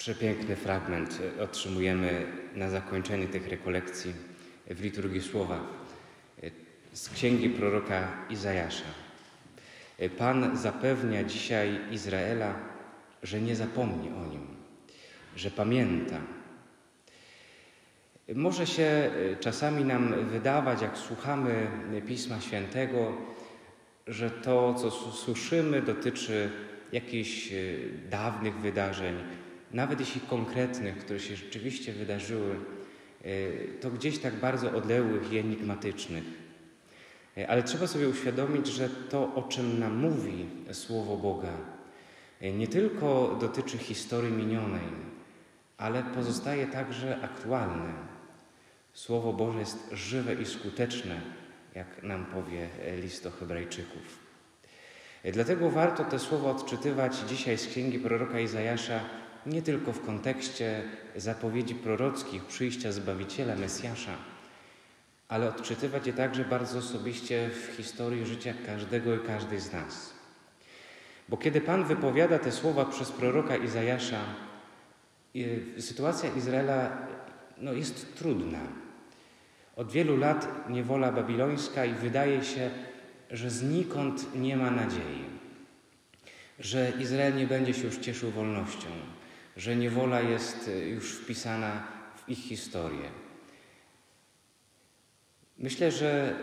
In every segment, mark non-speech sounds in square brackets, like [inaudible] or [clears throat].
Przepiękny fragment otrzymujemy na zakończenie tych rekolekcji w liturgii słowa z księgi proroka Izajasza. Pan zapewnia dzisiaj Izraela, że nie zapomni o nim, że pamięta. Może się czasami nam wydawać, jak słuchamy Pisma Świętego, że to, co słyszymy, dotyczy jakichś dawnych wydarzeń, nawet jeśli konkretnych, które się rzeczywiście wydarzyły, to gdzieś tak bardzo odległych i enigmatycznych. Ale trzeba sobie uświadomić, że to, o czym nam mówi Słowo Boga, nie tylko dotyczy historii minionej, ale pozostaje także aktualne. Słowo Boże jest żywe i skuteczne, jak nam powie list do Hebrajczyków. Dlatego warto te słowa odczytywać dzisiaj z księgi proroka Izajasza nie tylko w kontekście zapowiedzi prorockich przyjścia Zbawiciela, Mesjasza, ale odczytywać je także bardzo osobiście w historii życia każdego i każdej z nas. Bo kiedy Pan wypowiada te słowa przez proroka Izajasza, sytuacja Izraela no, jest trudna. Od wielu lat niewola babilońska i wydaje się, że znikąd nie ma nadziei, że Izrael nie będzie się już cieszył wolnością, że niewola jest już wpisana w ich historię. Myślę, że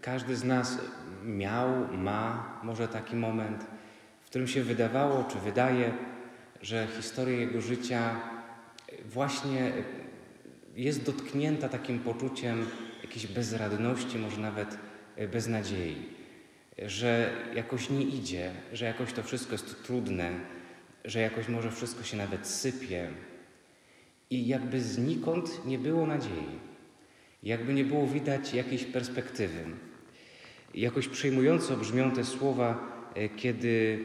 każdy z nas miał, ma może taki moment, w którym się wydawało, czy wydaje, że historia jego życia właśnie jest dotknięta takim poczuciem jakiejś bezradności, może nawet beznadziei, że jakoś nie idzie, że jakoś to wszystko jest trudne, że jakoś może wszystko się nawet sypie i jakby znikąd nie było nadziei. Jakby nie było widać jakiejś perspektywy. Jakoś przejmująco brzmią te słowa, kiedy,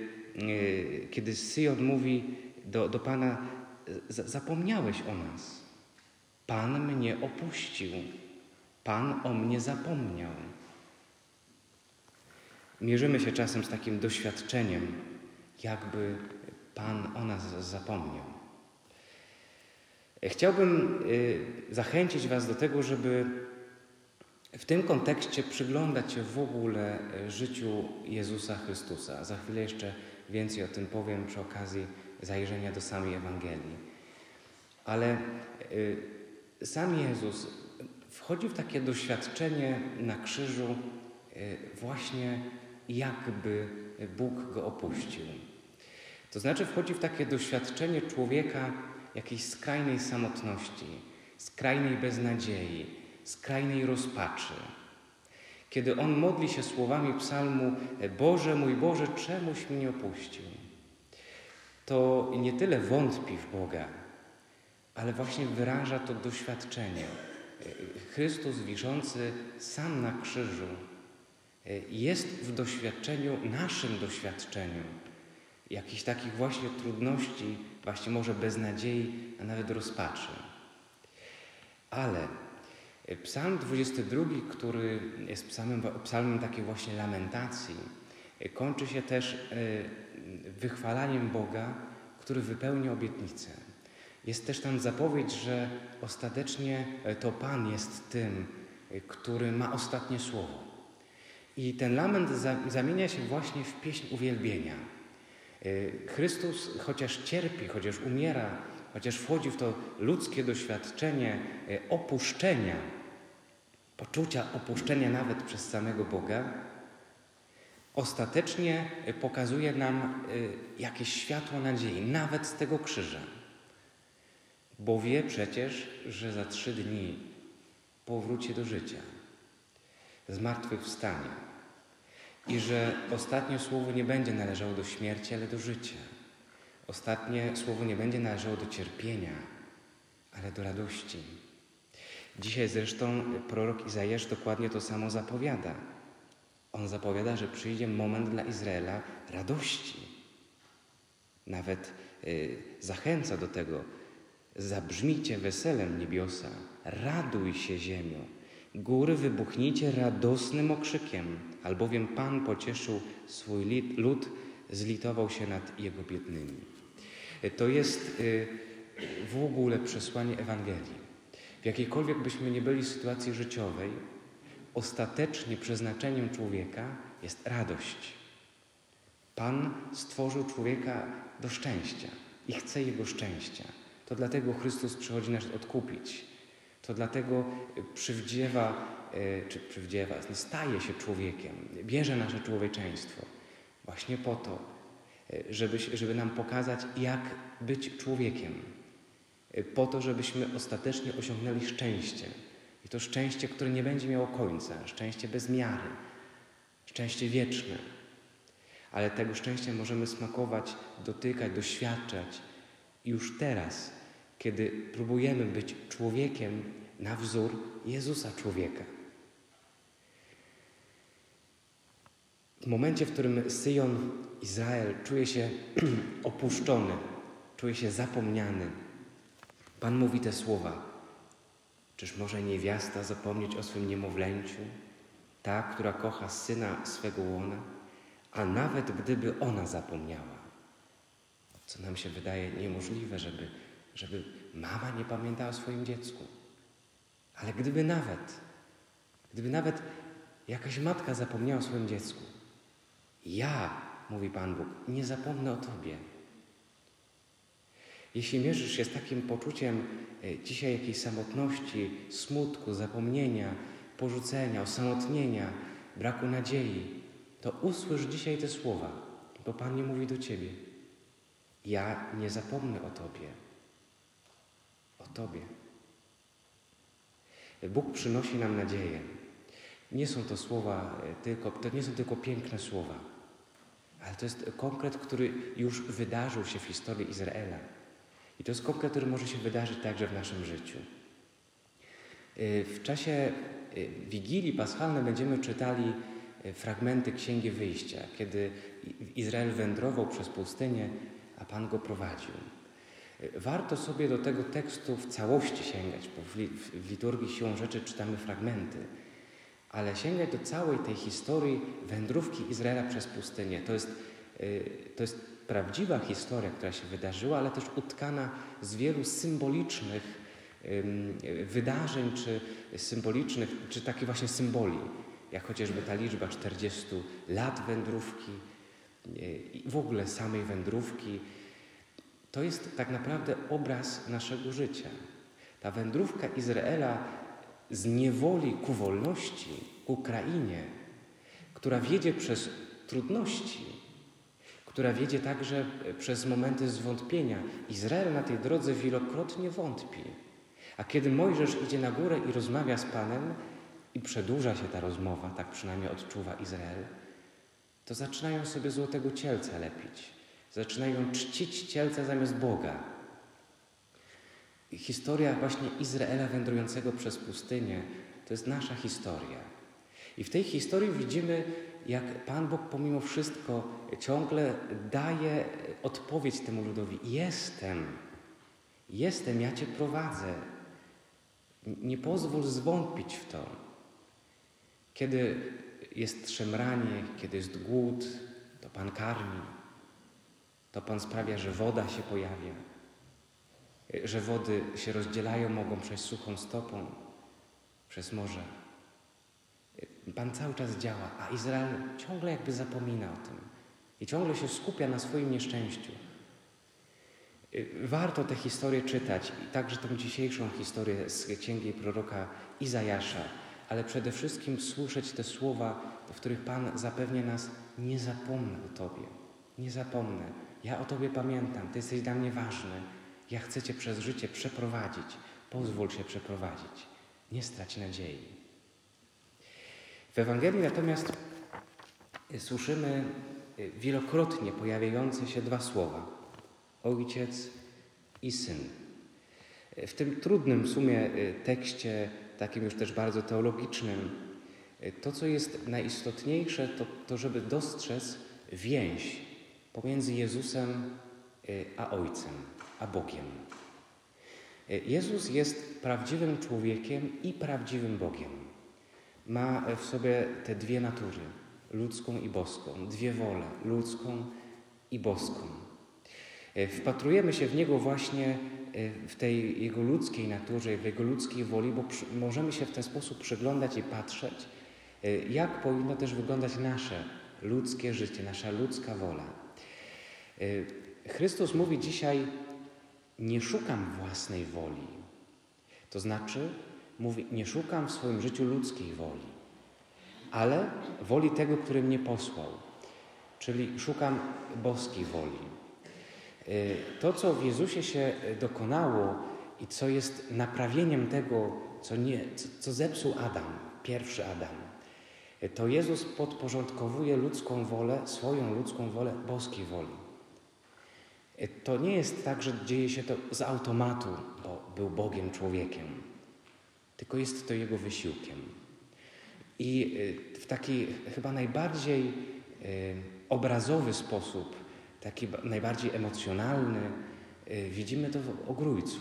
kiedy Syjon mówi do, do Pana: Zapomniałeś o nas. Pan mnie opuścił. Pan o mnie zapomniał. Mierzymy się czasem z takim doświadczeniem, jakby Pan o nas zapomniał. Chciałbym y, zachęcić Was do tego, żeby w tym kontekście przyglądać się w ogóle y, życiu Jezusa Chrystusa. Za chwilę jeszcze więcej o tym powiem przy okazji zajrzenia do samej Ewangelii. Ale y, sam Jezus wchodzi w takie doświadczenie na krzyżu, właśnie jakby Bóg go opuścił. To znaczy wchodzi w takie doświadczenie człowieka jakiejś skrajnej samotności, skrajnej beznadziei, skrajnej rozpaczy. Kiedy on modli się słowami psalmu Boże mój Boże, czemuś mnie opuścił, to nie tyle wątpi w Boga, ale właśnie wyraża to doświadczenie. Chrystus wiszący sam na krzyżu jest w doświadczeniu, naszym doświadczeniu, jakichś takich właśnie trudności, właśnie może beznadziei, a nawet rozpaczy. Ale Psalm 22, który jest psalmem, psalmem takiej właśnie lamentacji, kończy się też e, wychwalaniem Boga, który wypełnia obietnicę. Jest też tam zapowiedź, że ostatecznie to Pan jest tym, który ma ostatnie słowo. I ten lament zamienia się właśnie w pieśń uwielbienia. Y, Chrystus chociaż cierpi, chociaż umiera, chociaż wchodzi w to ludzkie doświadczenie y, opuszczenia, poczucia opuszczenia nawet przez samego Boga, ostatecznie y, pokazuje nam jakieś światło nadziei, nawet z tego krzyża. Bo wie przecież, że za trzy dni powróci do życia, zmartwychwstanie i że ostatnie słowo nie będzie należało do śmierci, ale do życia. Ostatnie słowo nie będzie należało do cierpienia, ale do radości. Dzisiaj zresztą prorok Izajasz dokładnie to samo zapowiada. On zapowiada, że przyjdzie moment dla Izraela radości. Nawet y, zachęca do tego. Zabrzmijcie weselem niebiosa, raduj się ziemio, góry wybuchnijcie radosnym okrzykiem, albowiem Pan pocieszył swój lud, zlitował się nad jego biednymi. To jest y, w ogóle przesłanie Ewangelii. W jakiejkolwiek byśmy nie byli sytuacji życiowej, ostatecznie przeznaczeniem człowieka jest radość. Pan stworzył człowieka do szczęścia i chce jego szczęścia. To dlatego Chrystus przychodzi nas odkupić. To dlatego przywdziewa, e, czy przywdziewa, staje się człowiekiem, bierze nasze człowieczeństwo. Właśnie po to, e, żeby, żeby nam pokazać, jak być człowiekiem. Po to, żebyśmy ostatecznie osiągnęli szczęście. I to szczęście, które nie będzie miało końca, szczęście bez miary, szczęście wieczne. Ale tego szczęścia możemy smakować, dotykać, doświadczać już teraz, kiedy próbujemy być człowiekiem na wzór Jezusa człowieka. W momencie, w którym Syjon, Izrael czuje się [clears throat] opuszczony, czuje się zapomniany, Pan mówi te słowa. Czyż może niewiasta zapomnieć o swym niemowlęciu, ta, która kocha syna swego łona, a nawet gdyby ona zapomniała, co nam się wydaje niemożliwe, żeby, żeby mama nie pamiętała o swoim dziecku. Ale gdyby nawet, gdyby nawet jakaś matka zapomniała o swoim dziecku, ja, mówi Pan Bóg, nie zapomnę o Tobie. Jeśli mierzysz się z takim poczuciem e, dzisiaj jakiejś samotności, smutku, zapomnienia, porzucenia, osamotnienia, braku nadziei, to usłysz dzisiaj te słowa, bo Pan nie mówi do Ciebie. Ja nie zapomnę o Tobie. O Tobie. Bóg przynosi nam nadzieję. Nie są to słowa e, tylko, to nie są tylko piękne słowa, ale to jest konkret, który już wydarzył się w historii Izraela. I to jest konkret, który może się wydarzyć także w naszym życiu. Y, w czasie y, Wigilii Paschalnej będziemy czytali fragmenty Księgi Wyjścia, kiedy Izrael wędrował przez pustynię, a Pan go prowadził. Warto sobie do tego tekstu w całości sięgać, bo w liturgii siłą rzeczy czytamy fragmenty, ale sięgać do całej tej historii wędrówki Izraela przez pustynię. To jest, to jest prawdziwa historia, która się wydarzyła, ale też utkana z wielu symbolicznych wydarzeń, czy symbolicznych, czy takich właśnie symboli, jak chociażby ta liczba 40 lat wędrówki i w ogóle samej wędrówki. To jest tak naprawdę obraz naszego życia. Ta wędrówka Izraela z niewoli ku wolności, ku krainie, która wiedzie przez trudności, która wiedzie także e, przez momenty zwątpienia. Izrael na tej drodze wielokrotnie wątpi. A kiedy Mojżesz idzie na górę i rozmawia z Panem, i przedłuża się ta rozmowa, tak przynajmniej odczuwa Izrael, to zaczynają sobie złotego cielca lepić. Zaczynają czcić cielca zamiast Boga. I historia właśnie Izraela wędrującego przez pustynię to jest nasza historia. I w tej historii widzimy jak Pan Bóg pomimo wszystko ciągle daje odpowiedź temu ludowi: Jestem, jestem, ja Cię prowadzę. Nie pozwól zwątpić w to. Kiedy jest szemranie, kiedy jest głód, to Pan karmi. To Pan sprawia, że woda się pojawia, że wody się rozdzielają, mogą przejść suchą stopą przez morze. Pan cały czas działa, a Izrael ciągle jakby zapomina o tym i ciągle się skupia na swoim nieszczęściu. Warto tę historię czytać, także tą dzisiejszą historię z księgi proroka Izajasza, ale przede wszystkim słyszeć te słowa, w których Pan zapewnia nas: Nie zapomnę o Tobie, nie zapomnę. Ja o Tobie pamiętam, Ty jesteś dla mnie ważny. Ja chcę Cię przez życie przeprowadzić. Pozwól się przeprowadzić. Nie strać nadziei. W Ewangelii natomiast słyszymy wielokrotnie pojawiające się dwa słowa: Ojciec i Syn. W tym trudnym w sumie tekście, takim już też bardzo teologicznym, to, co jest najistotniejsze, to, to żeby dostrzec więź pomiędzy Jezusem a Ojcem, a Bogiem. Jezus jest prawdziwym człowiekiem i prawdziwym Bogiem ma w sobie te dwie natury, ludzką i boską, dwie wole, ludzką i boską. Wpatrujemy się w Niego właśnie w tej Jego ludzkiej naturze, w Jego ludzkiej woli, bo możemy się w ten sposób przyglądać i patrzeć, jak powinno też wyglądać nasze ludzkie życie, nasza ludzka wola. Chrystus mówi dzisiaj, nie szukam własnej woli. To znaczy, mówi, nie szukam w swoim życiu ludzkiej woli, ale woli tego, który mnie posłał. Czyli szukam boskiej woli. Y, to, co w Jezusie się dokonało i co jest naprawieniem tego, co, nie, co zepsuł Adam, pierwszy Adam, y, to Jezus podporządkowuje ludzką wolę, swoją ludzką wolę boskiej woli. Y, to nie jest tak, że dzieje się to z automatu, bo był Bogiem człowiekiem, tylko jest to Jego wysiłkiem. I w taki chyba najbardziej obrazowy sposób, taki najbardziej emocjonalny, widzimy to w ogrójcu.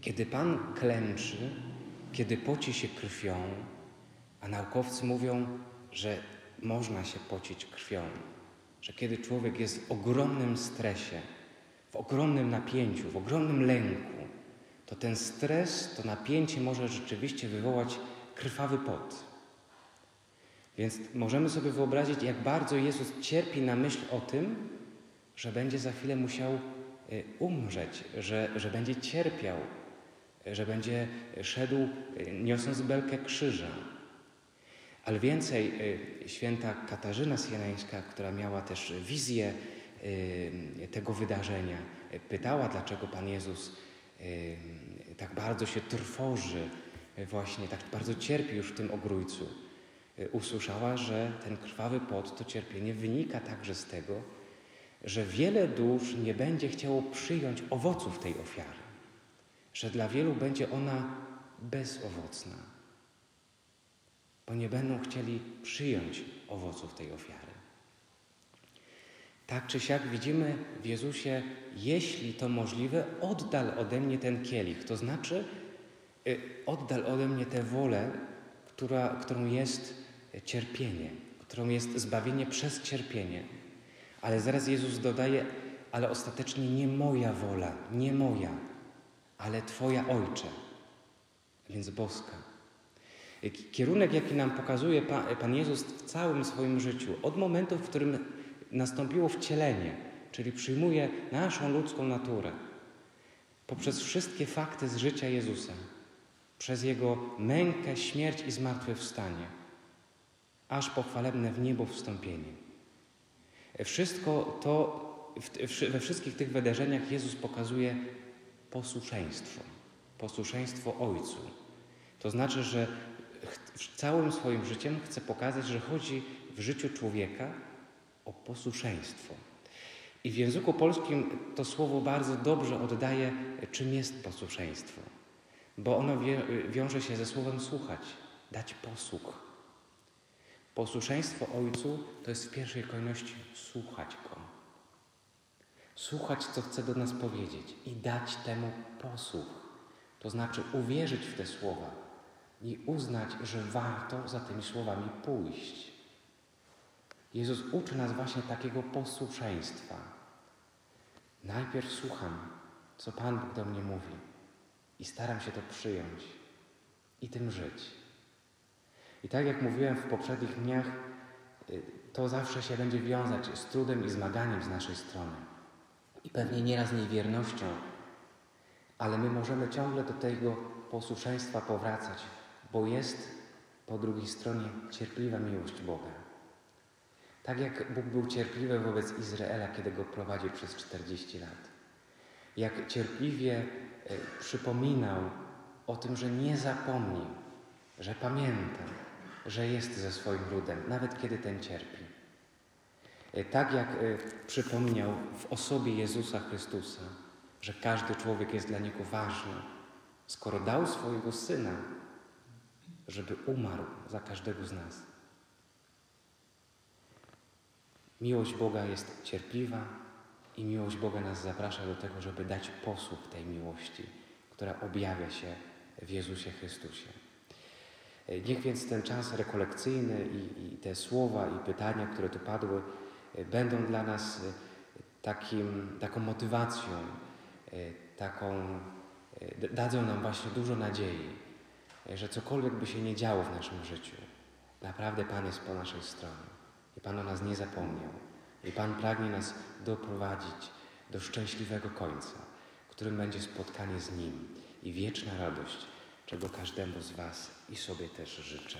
Kiedy Pan klęczy, kiedy poci się krwią, a naukowcy mówią, że można się pocić krwią, że kiedy człowiek jest w ogromnym stresie, w ogromnym napięciu, w ogromnym lęku, to ten stres, to napięcie może rzeczywiście wywołać krwawy pot. Więc możemy sobie wyobrazić, jak bardzo Jezus cierpi na myśl o tym, że będzie za chwilę musiał y, umrzeć, że, że będzie cierpiał, że będzie szedł y, niosąc belkę krzyża. Ale więcej, y, święta Katarzyna Sieneńska, która miała też wizję tego wydarzenia, pytała, dlaczego Pan Jezus tak bardzo się trwoży, właśnie tak bardzo cierpi już w tym ogrójcu. Usłyszała, że ten krwawy pot, to cierpienie wynika także z tego, że wiele dusz nie będzie chciało przyjąć owoców tej ofiary, że dla wielu będzie ona bezowocna, bo nie będą chcieli przyjąć owoców tej ofiary. Tak czy siak widzimy w Jezusie, jeśli to możliwe, oddal ode mnie ten kielich, to znaczy y, oddal ode mnie tę wolę, która, którą jest cierpienie, którą jest zbawienie przez cierpienie. Ale zaraz Jezus dodaje, ale ostatecznie nie moja wola, nie moja, ale Twoja Ojcze, więc boska. Kierunek, jaki nam pokazuje Pan Jezus w całym swoim życiu, od momentu, w którym nastąpiło wcielenie, czyli przyjmuje naszą ludzką naturę, poprzez wszystkie fakty z życia Jezusa, przez Jego mękę, śmierć i zmartwychwstanie, aż po chwalebne w niebo wstąpienie. Wszystko to, we wszystkich tych wydarzeniach Jezus pokazuje posłuszeństwo, posłuszeństwo Ojcu. To znaczy, że całym swoim życiem chce pokazać, że chodzi w życiu człowieka o posłuszeństwo. I w języku polskim to słowo bardzo dobrze oddaje, czym jest posłuszeństwo, bo ono wiąże się ze słowem słuchać, dać posłuch. Posłuszeństwo Ojcu to jest w pierwszej kolejności słuchać Go. Słuchać, co chce do nas powiedzieć i dać temu posłuch. To znaczy uwierzyć w te słowa i uznać, że warto za tymi słowami pójść. Jezus uczy nas właśnie takiego posłuszeństwa. Najpierw słucham, co Pan Bóg do mnie mówi i staram się to przyjąć i tym żyć. I tak jak mówiłem w poprzednich dniach, y, to zawsze się będzie wiązać z trudem i zmaganiem z naszej strony. I pewnie nieraz niewiernością, ale my możemy ciągle do tego posłuszeństwa powracać, bo jest po drugiej stronie cierpliwa miłość Boga. Tak jak Bóg był cierpliwy wobec Izraela, kiedy go prowadził przez 40 lat. Jak cierpliwie y, przypominał o tym, że nie zapomni, że pamięta, że jest ze swoim ludem, nawet kiedy ten cierpi. E, tak jak e, przypomniał w osobie Jezusa Chrystusa, że każdy człowiek jest dla Niego ważny, skoro dał swojego Syna, żeby umarł za każdego z nas. Miłość Boga jest cierpliwa i miłość Boga nas zaprasza do tego, żeby dać posłuch tej miłości, która objawia się w Jezusie Chrystusie. Niech więc ten czas rekolekcyjny i, i, te słowa i pytania, które tu padły, będą dla nas takim, taką motywacją, taką, dadzą nam właśnie dużo nadziei, że cokolwiek by się nie działo w naszym życiu, naprawdę Pan jest po naszej stronie i Pan o nas nie zapomniał. I Pan pragnie nas doprowadzić do szczęśliwego końca, którym będzie spotkanie z Nim i wieczna radość, czego każdemu z Was i sobie też życzę.